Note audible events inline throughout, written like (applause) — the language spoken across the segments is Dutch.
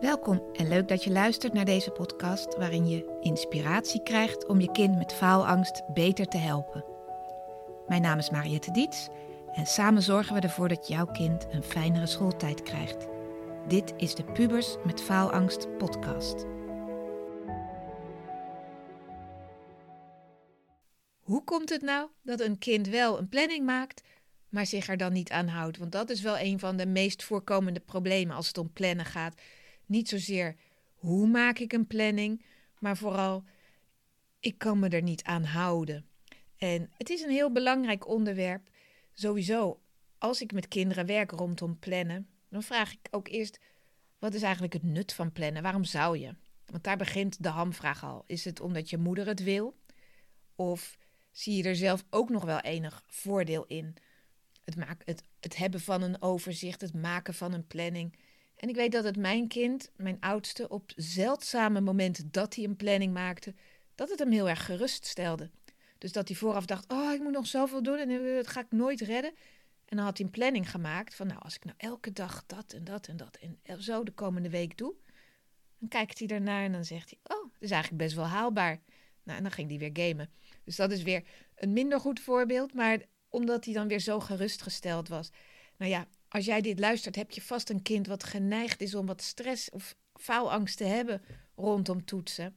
Welkom en leuk dat je luistert naar deze podcast waarin je inspiratie krijgt om je kind met faalangst beter te helpen. Mijn naam is Mariette Diets en samen zorgen we ervoor dat jouw kind een fijnere schooltijd krijgt. Dit is de Pubers met Faalangst podcast. Hoe komt het nou dat een kind wel een planning maakt, maar zich er dan niet aan houdt? Want dat is wel een van de meest voorkomende problemen als het om plannen gaat. Niet zozeer hoe maak ik een planning, maar vooral ik kan me er niet aan houden. En het is een heel belangrijk onderwerp. Sowieso, als ik met kinderen werk rondom plannen, dan vraag ik ook eerst: wat is eigenlijk het nut van plannen? Waarom zou je? Want daar begint de hamvraag al. Is het omdat je moeder het wil? Of zie je er zelf ook nog wel enig voordeel in? Het, maken, het, het hebben van een overzicht, het maken van een planning. En ik weet dat het mijn kind, mijn oudste, op zeldzame momenten dat hij een planning maakte, dat het hem heel erg geruststelde. Dus dat hij vooraf dacht: Oh, ik moet nog zoveel doen en dat ga ik nooit redden. En dan had hij een planning gemaakt van: Nou, als ik nou elke dag dat en dat en dat en zo de komende week doe. Dan kijkt hij ernaar en dan zegt hij: Oh, dat is eigenlijk best wel haalbaar. Nou, en dan ging hij weer gamen. Dus dat is weer een minder goed voorbeeld, maar omdat hij dan weer zo gerustgesteld was. Nou ja, als jij dit luistert, heb je vast een kind wat geneigd is om wat stress of faalangst te hebben rondom toetsen.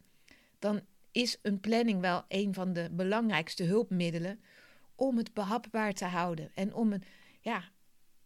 Dan is een planning wel een van de belangrijkste hulpmiddelen om het behapbaar te houden en om, ja,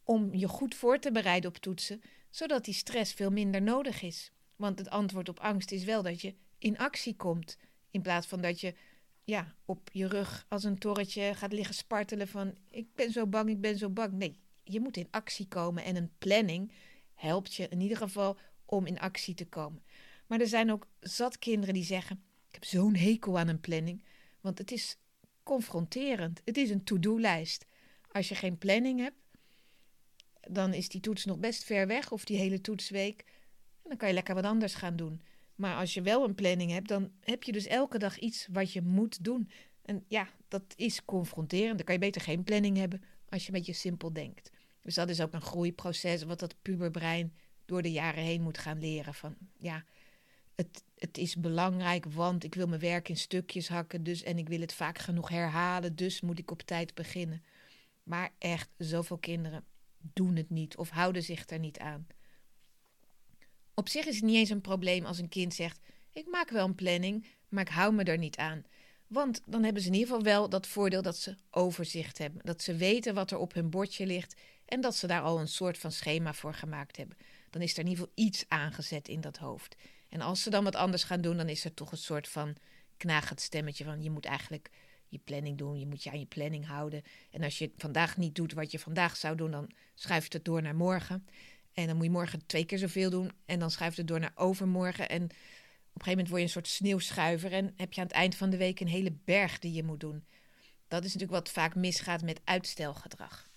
om je goed voor te bereiden op toetsen, zodat die stress veel minder nodig is. Want het antwoord op angst is wel dat je in actie komt, in plaats van dat je ja, op je rug als een torretje gaat liggen spartelen van ik ben zo bang, ik ben zo bang. Nee, je moet in actie komen en een planning helpt je in ieder geval om in actie te komen. Maar er zijn ook zat kinderen die zeggen: Ik heb zo'n hekel aan een planning, want het is confronterend. Het is een to-do-lijst. Als je geen planning hebt, dan is die toets nog best ver weg of die hele toetsweek. En dan kan je lekker wat anders gaan doen. Maar als je wel een planning hebt, dan heb je dus elke dag iets wat je moet doen. En ja, dat is confronterend. Dan kan je beter geen planning hebben als je een beetje simpel denkt. Dus dat is ook een groeiproces wat dat puberbrein door de jaren heen moet gaan leren. Van ja, het, het is belangrijk, want ik wil mijn werk in stukjes hakken. Dus, en ik wil het vaak genoeg herhalen, dus moet ik op tijd beginnen. Maar echt, zoveel kinderen doen het niet of houden zich er niet aan. Op zich is het niet eens een probleem als een kind zegt: Ik maak wel een planning, maar ik hou me er niet aan. Want dan hebben ze in ieder geval wel dat voordeel dat ze overzicht hebben. Dat ze weten wat er op hun bordje ligt en dat ze daar al een soort van schema voor gemaakt hebben. Dan is er in ieder geval iets aangezet in dat hoofd. En als ze dan wat anders gaan doen, dan is er toch een soort van knagend stemmetje van je moet eigenlijk je planning doen, je moet je aan je planning houden. En als je vandaag niet doet wat je vandaag zou doen, dan schuift het door naar morgen. En dan moet je morgen twee keer zoveel doen en dan schuift het door naar overmorgen. En een gegeven moment word je een soort sneeuwschuiver en heb je aan het eind van de week een hele berg die je moet doen. Dat is natuurlijk wat vaak misgaat met uitstelgedrag.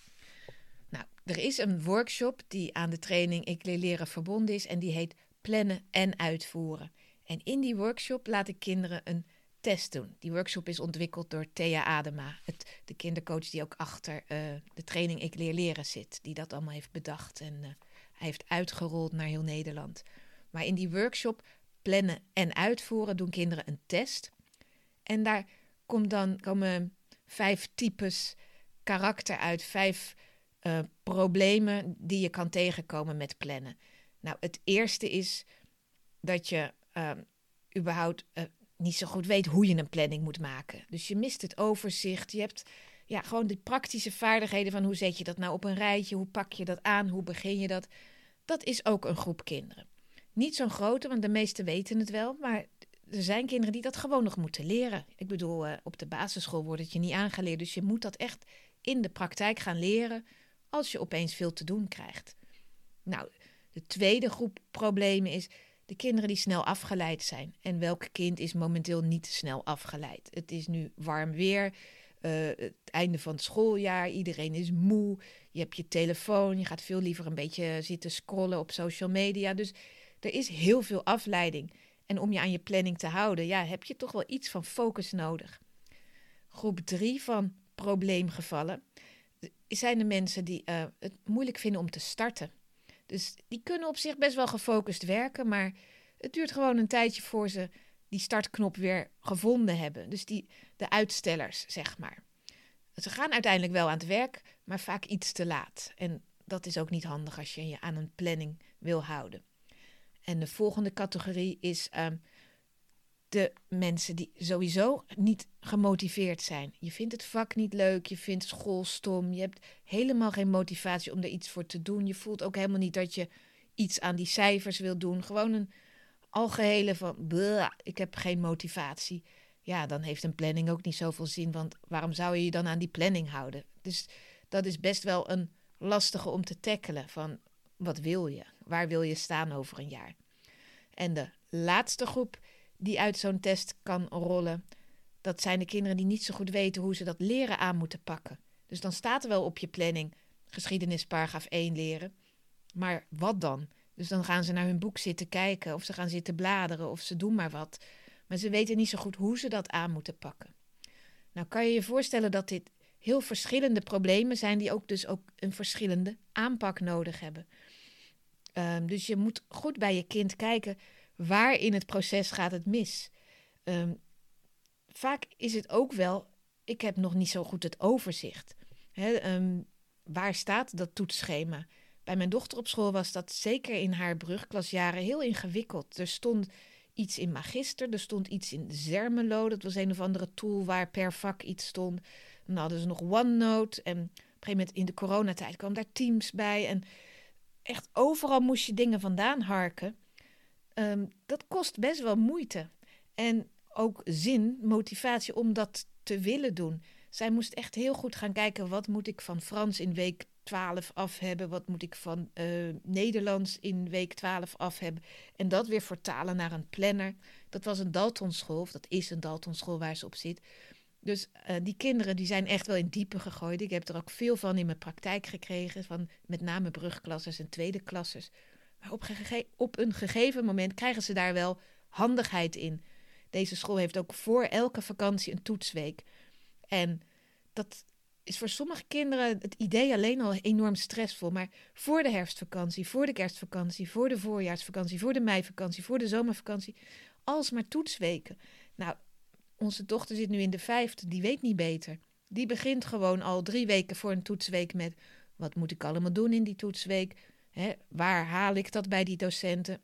Nou, er is een workshop die aan de training Ik leer leren verbonden is en die heet Plannen en Uitvoeren. En in die workshop laat ik kinderen een test doen. Die workshop is ontwikkeld door Thea Adema, het, de kindercoach die ook achter uh, de training Ik leer leren zit, die dat allemaal heeft bedacht en uh, hij heeft uitgerold naar heel Nederland. Maar in die workshop Plannen en Uitvoeren doen kinderen een test. En daar komt dan, komen vijf types karakter uit, vijf uh, problemen die je kan tegenkomen met plannen. Nou, het eerste is dat je uh, überhaupt uh, niet zo goed weet hoe je een planning moet maken. Dus je mist het overzicht. Je hebt ja, gewoon de praktische vaardigheden van hoe zet je dat nou op een rijtje, hoe pak je dat aan, hoe begin je dat. Dat is ook een groep kinderen. Niet zo'n grote, want de meesten weten het wel, maar er zijn kinderen die dat gewoon nog moeten leren. Ik bedoel, op de basisschool wordt het je niet aangeleerd, dus je moet dat echt in de praktijk gaan leren als je opeens veel te doen krijgt. Nou, de tweede groep problemen is de kinderen die snel afgeleid zijn. En welk kind is momenteel niet snel afgeleid? Het is nu warm weer, uh, het einde van het schooljaar, iedereen is moe. Je hebt je telefoon, je gaat veel liever een beetje zitten scrollen op social media. Dus er is heel veel afleiding. En om je aan je planning te houden, ja, heb je toch wel iets van focus nodig. Groep drie van probleemgevallen zijn de mensen die uh, het moeilijk vinden om te starten. Dus die kunnen op zich best wel gefocust werken, maar het duurt gewoon een tijdje voor ze die startknop weer gevonden hebben. Dus die, de uitstellers, zeg maar. Ze gaan uiteindelijk wel aan het werk, maar vaak iets te laat. En dat is ook niet handig als je je aan een planning wil houden. En de volgende categorie is ehm, de mensen die sowieso niet gemotiveerd zijn. Je vindt het vak niet leuk, je vindt school stom, je hebt helemaal geen motivatie om er iets voor te doen. Je voelt ook helemaal niet dat je iets aan die cijfers wil doen. Gewoon een algehele van, ik heb geen motivatie. Ja, dan heeft een planning ook niet zoveel zin, want waarom zou je je dan aan die planning houden? Dus dat is best wel een lastige om te tackelen van, wat wil je? Waar wil je staan over een jaar? En de laatste groep die uit zo'n test kan rollen, dat zijn de kinderen die niet zo goed weten hoe ze dat leren aan moeten pakken. Dus dan staat er wel op je planning geschiedenis paragraaf 1 leren. Maar wat dan? Dus dan gaan ze naar hun boek zitten kijken of ze gaan zitten bladeren of ze doen maar wat. Maar ze weten niet zo goed hoe ze dat aan moeten pakken. Nou kan je je voorstellen dat dit heel verschillende problemen zijn die ook dus ook een verschillende aanpak nodig hebben. Um, dus je moet goed bij je kind kijken waar in het proces gaat het mis. Um, vaak is het ook wel, ik heb nog niet zo goed het overzicht. Um, waar staat dat toetsschema? Bij mijn dochter op school was dat zeker in haar brugklasjaren heel ingewikkeld. Er stond iets in Magister, er stond iets in Zermelo. Dat was een of andere tool waar per vak iets stond. Dan hadden ze nog OneNote. En op een gegeven moment in de coronatijd kwam daar Teams bij. En echt overal moest je dingen vandaan harken. Ehm, dat kost best wel moeite. En ook zin, motivatie om dat te willen doen. Zij moest echt heel goed gaan kijken: wat moet ik van Frans in week 12 af hebben? Wat moet ik van uh, Nederlands in week 12 af hebben? En dat weer vertalen naar een planner. Dat was een Daltonschool, of dat is een Daltonschool waar ze op zit. Dus uh, die kinderen die zijn echt wel in diepe gegooid. Ik heb er ook veel van in mijn praktijk gekregen, van met name brugklassers en tweede klassers. Maar op, op een gegeven moment krijgen ze daar wel handigheid in. Deze school heeft ook voor elke vakantie een toetsweek. En dat is voor sommige kinderen het idee alleen al enorm stressvol. Maar voor de herfstvakantie, voor de kerstvakantie, voor de voorjaarsvakantie, voor de meivakantie, voor de zomervakantie, alsmaar toetsweken. Nou, onze dochter zit nu in de vijfde, die weet niet beter. Die begint gewoon al drie weken voor een toetsweek met: wat moet ik allemaal doen in die toetsweek? Waar haal ik dat bij die docenten?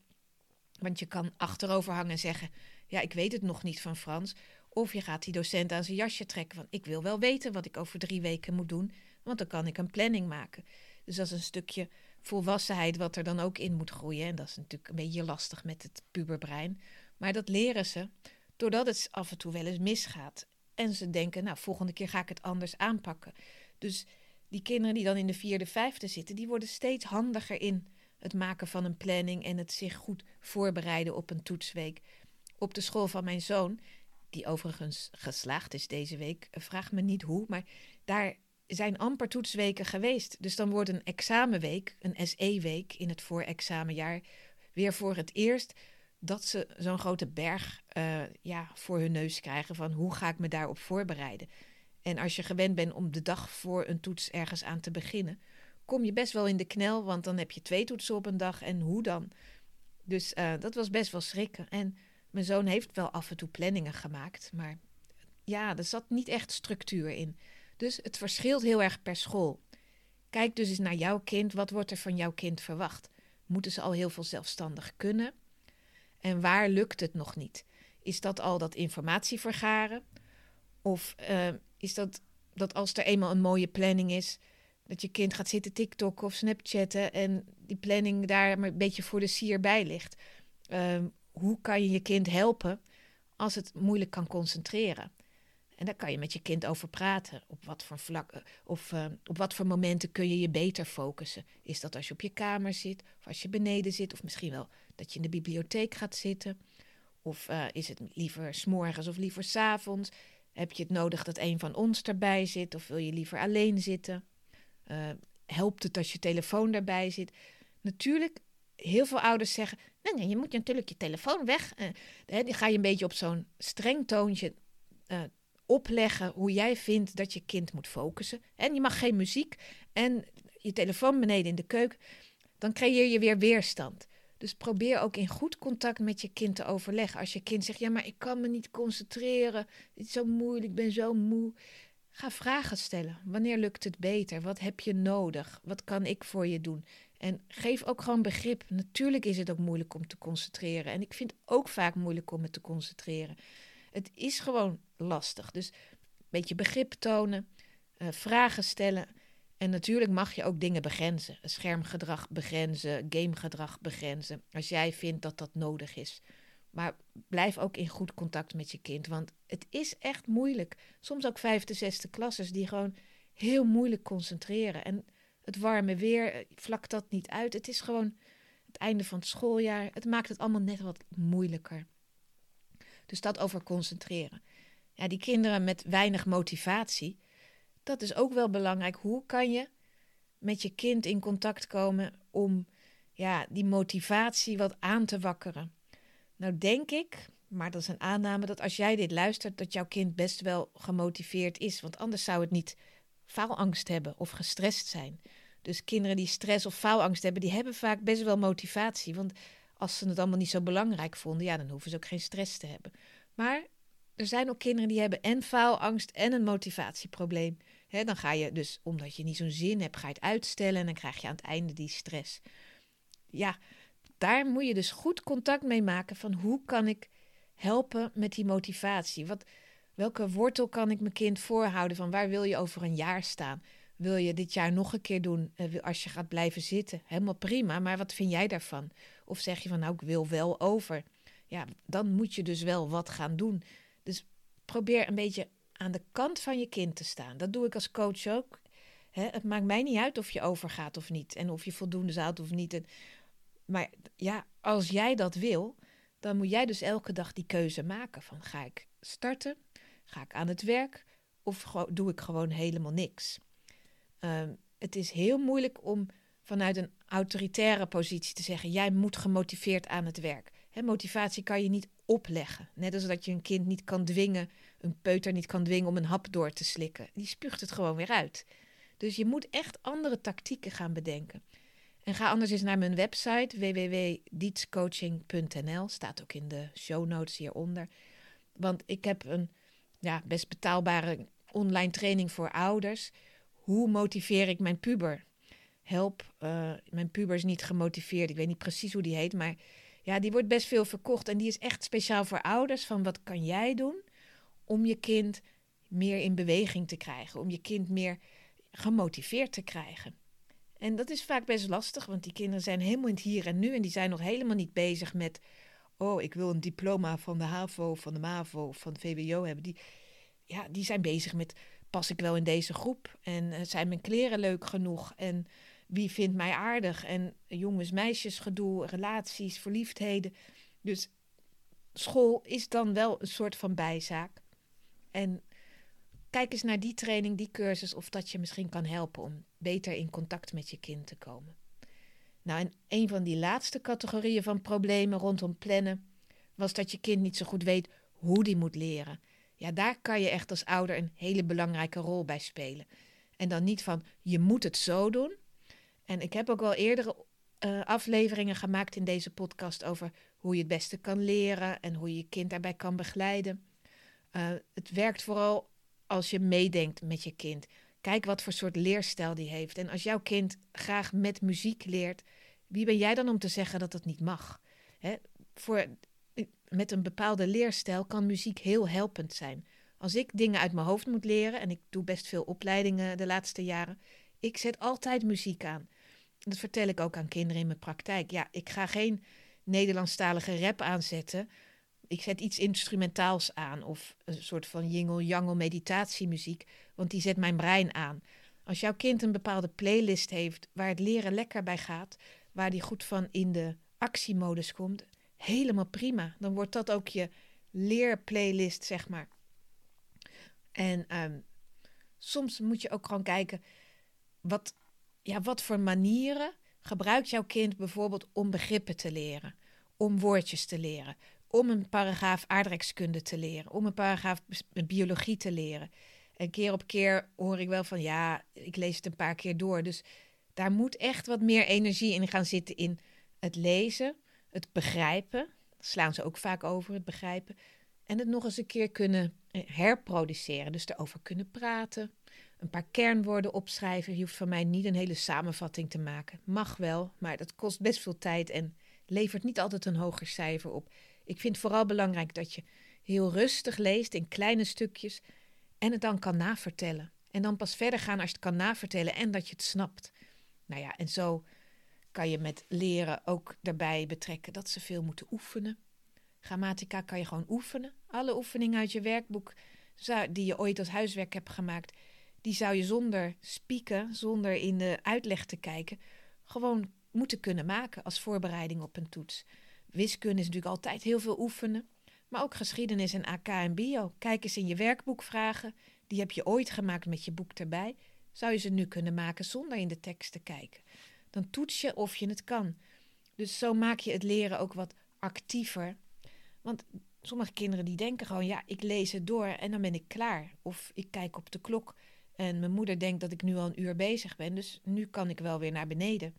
Want je kan achterover hangen en zeggen: ja, ik weet het nog niet van Frans. Of je gaat die docent aan zijn jasje trekken van ik wil wel weten wat ik over drie weken moet doen, want dan kan ik een planning maken. Dus dat is een stukje volwassenheid wat er dan ook in moet groeien. En dat is natuurlijk een beetje lastig met het puberbrein. Maar dat leren ze doordat het af en toe wel eens misgaat. En ze denken, nou, volgende keer ga ik het anders aanpakken. Dus die kinderen die dan in de vierde, vijfde zitten, die worden steeds handiger in het maken van een planning en het zich goed voorbereiden op een toetsweek. Op de school van mijn zoon die overigens geslaagd is deze week. Vraag me niet hoe, maar daar zijn amper toetsweken geweest. Dus dan wordt een examenweek, een SE-week in het voorexamenjaar, weer voor het eerst dat ze zo'n grote berg uh, ja, voor hun neus krijgen van hoe ga ik me daarop voorbereiden. En als je gewend bent om de dag voor een toets ergens aan te beginnen, kom je best wel in de knel, want dan heb je twee toetsen op een dag en hoe dan? Dus uh, dat was best wel schrikken. En mijn zoon heeft wel af en toe planningen gemaakt, maar ja, er zat niet echt structuur in. Dus het verschilt heel erg per school. Kijk dus eens naar jouw kind. Wat wordt er van jouw kind verwacht? Moeten ze al heel veel zelfstandig kunnen? En waar lukt het nog niet? Is dat al dat informatie vergaren? Of uh, is dat dat als er eenmaal een mooie planning is, dat je kind gaat zitten TikTokken of Snapchatten en die planning daar maar een beetje voor de sier bij ligt? Uh, hoe kan je je kind helpen als het moeilijk kan concentreren? En daar kan je met je kind over praten. Op wat voor vlakken of uh, op wat voor momenten kun je je beter focussen? Is dat als je op je kamer zit, of als je beneden zit, of misschien wel dat je in de bibliotheek gaat zitten? Of uh, is het liever s'morgens of liever s'avonds? Heb je het nodig dat een van ons erbij zit, of wil je liever alleen zitten? Helpt het als je telefoon daarbij zit? Natuurlijk heel veel ouders zeggen: nee, nee, je moet natuurlijk je telefoon weg. Die ga je een beetje op zo'n streng toontje opleggen hoe jij vindt dat je kind moet focussen. En je mag geen muziek en je telefoon beneden in de keuken. dan creëer je weer weerstand. Dus probeer ook in goed contact met je kind te overleggen. Als je kind zegt: Ja, maar ik kan me niet concentreren. Het is zo moeilijk, ik ben zo moe. Ga vragen stellen. Wanneer lukt het beter? Wat heb je nodig? Wat kan ik voor je doen? En geef ook gewoon begrip. Natuurlijk is het ook moeilijk om te concentreren. En ik vind het ook vaak moeilijk om me te concentreren. Het is gewoon lastig. Dus een beetje begrip tonen, uh, vragen stellen. En natuurlijk mag je ook dingen begrenzen. Schermgedrag begrenzen, gamegedrag begrenzen. Als jij vindt dat dat nodig is. Maar blijf ook in goed contact met je kind. Want het is echt moeilijk. Soms ook vijfde, zesde klassers die gewoon heel moeilijk concentreren. En het warme weer eh, vlakt dat niet uit. Het is gewoon het einde van het schooljaar. Het maakt het allemaal net wat moeilijker. Dus dat over concentreren. Ja, die kinderen met weinig motivatie, dat is ook wel belangrijk. Hoe kan je met je kind in contact komen om ja, die motivatie wat aan te wakkeren? Nou denk ik, maar dat is een aanname, dat als jij dit luistert, dat jouw kind best wel gemotiveerd is. Want anders zou het niet faalangst hebben of gestrest zijn. Dus kinderen die stress of faalangst hebben, die hebben vaak best wel motivatie. Want als ze het allemaal niet zo belangrijk vonden, ja, dan hoeven ze ook geen stress te hebben. Maar er zijn ook kinderen die hebben en faalangst en een motivatieprobleem. He, dan ga je dus, omdat je niet zo'n zin hebt, ga je het uitstellen en dan krijg je aan het einde die stress. Ja, daar moet je dus goed contact mee maken van hoe kan ik helpen met die motivatie? Wat, welke wortel kan ik mijn kind voorhouden van waar wil je over een jaar staan? Wil je dit jaar nog een keer doen eh, als je gaat blijven zitten? Helemaal prima, maar wat vind jij daarvan? Of zeg je van nou, ik wil wel over. Ja, dan moet je dus wel wat gaan doen. Dus probeer een beetje aan de kant van je kind te staan. Dat doe ik als coach ook. het maakt mij niet uit of je overgaat of niet. En of je voldoende zout of niet. maar ja, als jij dat wil, dan moet jij dus elke dag die keuze maken. Van ga ik starten? Ga ik aan het werk? Of doe ik gewoon helemaal niks? Ehm, het is heel moeilijk om vanuit een autoritaire positie te zeggen: jij moet gemotiveerd aan het werk. motivatie kan je niet opleggen. Net als dat je een kind niet kan dwingen, een peuter niet kan dwingen om een hap door te slikken. Die spuugt het gewoon weer uit. Dus je moet echt andere tactieken gaan bedenken. En ga anders eens naar mijn website www.dietscoaching.nl. Staat ook in de show notes hieronder. Want ik heb een ja, best betaalbare online training voor ouders. Hoe motiveer ik mijn puber? Help, uh, mijn puber is niet gemotiveerd. Ik weet niet precies hoe die heet, maar ja, die wordt best veel verkocht. En die is echt speciaal voor ouders. Van wat kan jij doen om je kind meer in beweging te krijgen? Om je kind meer gemotiveerd te krijgen? En dat is vaak best lastig, want die kinderen zijn helemaal in het hier en nu. En die zijn nog helemaal niet bezig met, oh, ik wil een diploma van de HAVO, van de MAVO van de VWO hebben. Die, ja, die zijn bezig met, pas ik wel in deze groep? En uh, zijn mijn kleren leuk genoeg? En wie vindt mij aardig? En jongens, meisjes, gedoe, relaties, verliefdheden. Dus school is dan wel een soort van bijzaak. En kijk eens naar die training, die cursus, of dat je misschien kan helpen om beter in contact met je kind te komen. Nou, en een van die laatste categorieën van problemen rondom plannen was dat je kind niet zo goed weet hoe die moet leren. Ja, daar kan je echt als ouder een hele belangrijke rol bij spelen. En dan niet van je moet het zo doen. En ik heb ook al eerdere uh, afleveringen gemaakt in deze podcast over hoe je het beste kan leren en hoe je je kind daarbij kan begeleiden. Uh, het werkt vooral als je meedenkt met je kind. Kijk wat voor soort leerstijl die heeft. En als jouw kind graag met muziek leert, wie ben jij dan om te zeggen dat dat niet mag? Hè? Voor, met een bepaalde leerstijl kan muziek heel helpend zijn. Als ik dingen uit mijn hoofd moet leren, en ik doe best veel opleidingen de laatste jaren, ik zet altijd muziek aan. Dat vertel ik ook aan kinderen in mijn praktijk. Ja, ik ga geen Nederlandstalige rap aanzetten. Ik zet iets instrumentaals aan of een soort van jingle-jangle meditatiemuziek, want die zet mijn brein aan. Als jouw kind een bepaalde playlist heeft waar het leren lekker bij gaat, waar die goed van in de actiemodus komt, helemaal prima. Dan wordt dat ook je leerplaylist, zeg maar. En um, soms moet je ook gewoon kijken, wat, ja, wat voor manieren gebruikt jouw kind bijvoorbeeld om begrippen te leren, om woordjes te leren, om een paragraaf aardrijkskunde te leren, om een paragraaf biologie te leren. En keer op keer hoor ik wel van ja, ik lees het een paar keer door. Dus daar moet echt wat meer energie in gaan zitten in het lezen, het begrijpen. Slaan ze ook vaak over, het begrijpen. En het nog eens een keer kunnen herproduceren. Dus erover kunnen praten. Een paar kernwoorden opschrijven. Je hoeft van mij niet een hele samenvatting te maken. Mag wel, maar dat kost best veel tijd en levert niet altijd een hoger cijfer op. Ik vind vooral belangrijk dat je heel rustig leest in kleine stukjes en het dan kan navertellen. En dan pas verder gaan als je het kan navertellen en dat je het snapt. Nou ja, en zo kan je met leren ook daarbij betrekken dat ze veel moeten oefenen. Grammatica kan je gewoon oefenen. Alle oefeningen uit je werkboek die je ooit als huiswerk hebt gemaakt, die zou je zonder spieken, zonder in de uitleg te kijken, gewoon moeten kunnen maken als voorbereiding op een toets. Wiskunde is natuurlijk altijd heel veel oefenen, maar ook geschiedenis en AK en bio. Kijk eens in je werkboek vragen, die heb je ooit gemaakt met je boek erbij. Zou je ze nu kunnen maken zonder in de tekst te kijken? Dan toets je of je het kan. Dus zo maak je het leren ook wat actiever. Want sommige kinderen die denken gewoon, ja, ik lees het door en dan ben ik klaar. Of ik kijk op de klok en mijn moeder denkt dat ik nu al een uur bezig ben, dus nu kan ik wel weer naar beneden.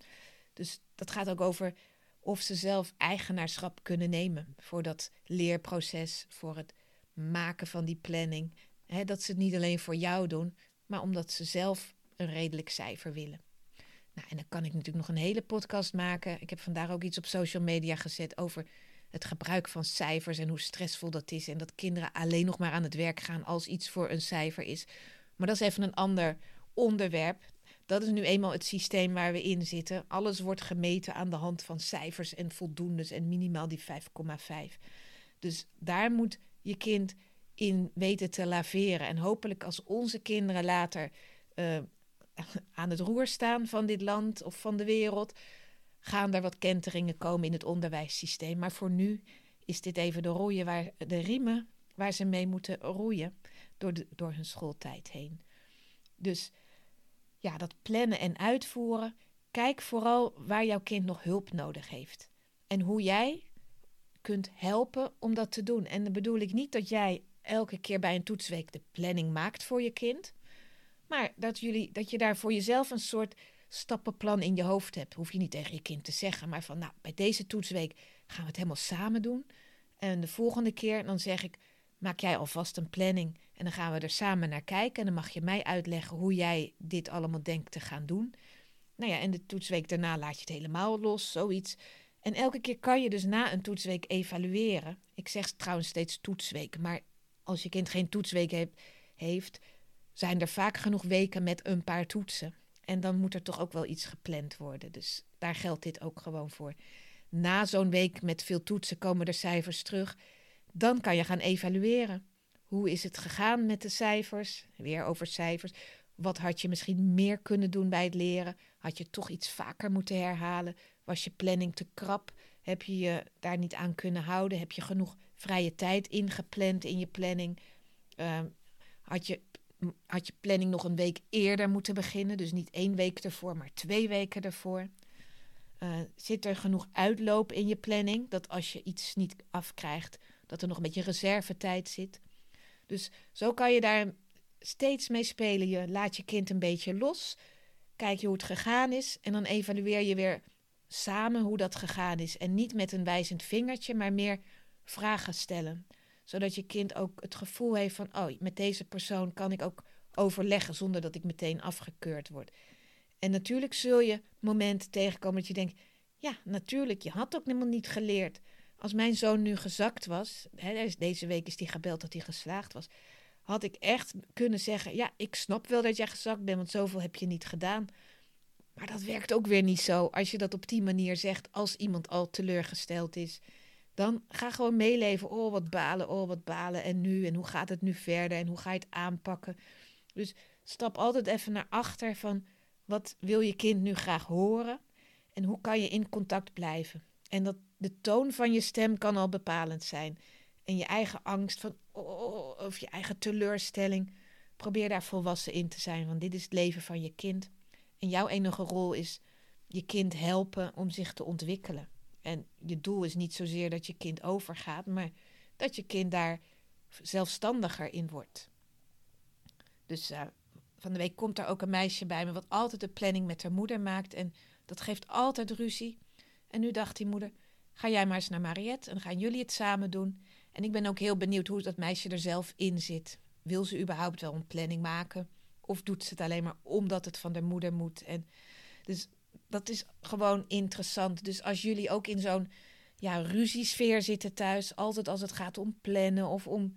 Dus dat gaat ook over of ze zelf eigenaarschap kunnen nemen voor dat leerproces, voor het maken van die planning. dat ze het niet alleen voor jou doen, maar omdat ze zelf een redelijk cijfer willen. Nou, en dan kan ik natuurlijk nog een hele podcast maken. Ik heb vandaag ook iets op social media gezet over het gebruik van cijfers en hoe stressvol dat is. En dat kinderen alleen nog maar aan het werk gaan als iets voor een cijfer is. Maar dat is even een ander onderwerp. Dat is nu eenmaal het systeem waar we in zitten. Alles wordt gemeten aan de hand van cijfers en voldoendes en minimaal die 5,5. Dus daar moet je kind in weten te laveren. En hopelijk als onze kinderen later uh, (laughs) aan het roer staan van dit land of van de wereld, gaan er wat kenteringen komen in het onderwijssysteem. Maar voor nu is dit even de roeien waar de riemen waar ze mee moeten roeien door, de, door hun schooltijd heen. Dus ja, dat plannen en uitvoeren. Kijk vooral waar jouw kind nog hulp nodig heeft. En hoe jij kunt helpen om dat te doen. En dan bedoel ik niet dat jij elke keer bij een toetsweek de planning maakt voor je kind. Maar dat, jullie, dat je daar voor jezelf een soort stappenplan in je hoofd hebt. Hoef je niet tegen je kind te zeggen, maar van nou, bij deze toetsweek gaan we het helemaal samen doen. En de volgende keer dan zeg ik, maak jij alvast een planning en dan gaan we er samen naar kijken. En dan mag je mij uitleggen hoe jij dit allemaal denkt te gaan doen. Nou ja, en de toetsweek daarna laat je het helemaal los, zoiets. En elke keer kan je dus na een toetsweek evalueren. Ik zeg trouwens steeds toetsweek, maar als je kind geen toetsweek heeft, heeft zijn er vaak genoeg weken met een paar toetsen. En dan moet er toch ook wel iets gepland worden. Dus daar geldt dit ook gewoon voor. Na zo'n week met veel toetsen komen er cijfers terug. Dan kan je gaan evalueren. Hoe is het gegaan met de cijfers? Weer over cijfers. Wat had je misschien meer kunnen doen bij het leren? Had je toch iets vaker moeten herhalen? Was je planning te krap? Heb je je daar niet aan kunnen houden? Heb je genoeg vrije tijd ingepland in je planning? Uh, had je had je planning nog een week eerder moeten beginnen. Dus niet één week ervoor, maar twee weken ervoor. Uh, zit er genoeg uitloop in je planning? Dat als je iets niet afkrijgt, dat er nog een beetje reservetijd zit. Dus zo kan je daar steeds mee spelen. Je laat je kind een beetje los. Kijk je hoe het gegaan is. En dan evalueer je weer samen hoe dat gegaan is. En niet met een wijzend vingertje, maar meer vragen stellen zodat je kind ook het gevoel heeft van, oh, met deze persoon kan ik ook overleggen zonder dat ik meteen afgekeurd word. En natuurlijk zul je momenten tegenkomen dat je denkt, ja, natuurlijk, je had ook helemaal niet geleerd. Als mijn zoon nu gezakt was, hè, deze week is hij gebeld dat hij geslaagd was, had ik echt kunnen zeggen, ja, ik snap wel dat jij gezakt bent, want zoveel heb je niet gedaan. Maar dat werkt ook weer niet zo als je dat op die manier zegt als iemand al teleurgesteld is dan ga gewoon meeleven. Oh, wat balen, oh, wat balen. En nu, en hoe gaat het nu verder? En hoe ga je het aanpakken? Dus stap altijd even naar achter van wat wil je kind nu graag horen? En hoe kan je in contact blijven? En dat de toon van je stem kan al bepalend zijn. En je eigen angst van, oh, of je eigen teleurstelling. Probeer daar volwassen in te zijn, want dit is het leven van je kind. En jouw enige rol is je kind helpen om zich te ontwikkelen. En je doel is niet zozeer dat je kind overgaat, maar dat je kind daar zelfstandiger in wordt. Dus uh, van de week komt er ook een meisje bij me wat altijd de planning met haar moeder maakt. En dat geeft altijd ruzie. En nu dacht die moeder, ga jij maar eens naar Mariette en gaan jullie het samen doen. En ik ben ook heel benieuwd hoe dat meisje er zelf in zit. Wil ze überhaupt wel een planning maken? Of doet ze het alleen maar omdat het van de moeder moet? En dus dat is gewoon interessant. Dus als jullie ook in zo'n ja, ruziesfeer zitten thuis, altijd als het gaat om plannen of om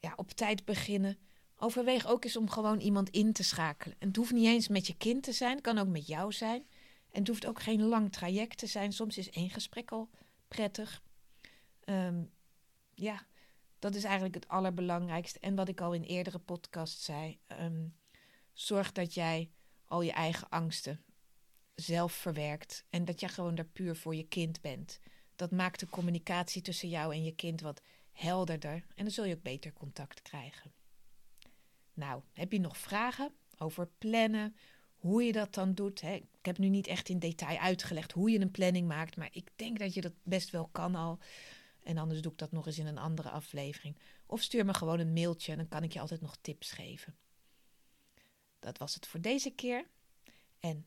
ja, op tijd beginnen, overweeg ook eens om gewoon iemand in te schakelen. En het hoeft niet eens met je kind te zijn, het kan ook met jou zijn. En het hoeft ook geen lang traject te zijn. Soms is één gesprek al prettig. Ehm, ja, dat is eigenlijk het allerbelangrijkste. En wat ik al in eerdere podcasts zei, ehm, zorg dat jij al je eigen angsten zelf verwerkt en dat je gewoon daar puur voor je kind bent. Dat maakt de communicatie tussen jou en je kind wat helderder en dan zul je ook beter contact krijgen. Nou, heb je nog vragen over plannen, hoe je dat dan doet? Hè? Ik heb nu niet echt in detail uitgelegd hoe je een planning maakt, maar ik denk dat je dat best wel kan al. En anders doe ik dat nog eens in een andere aflevering. Of stuur me gewoon een mailtje en dan kan ik je altijd nog tips geven. Dat was het voor deze keer. En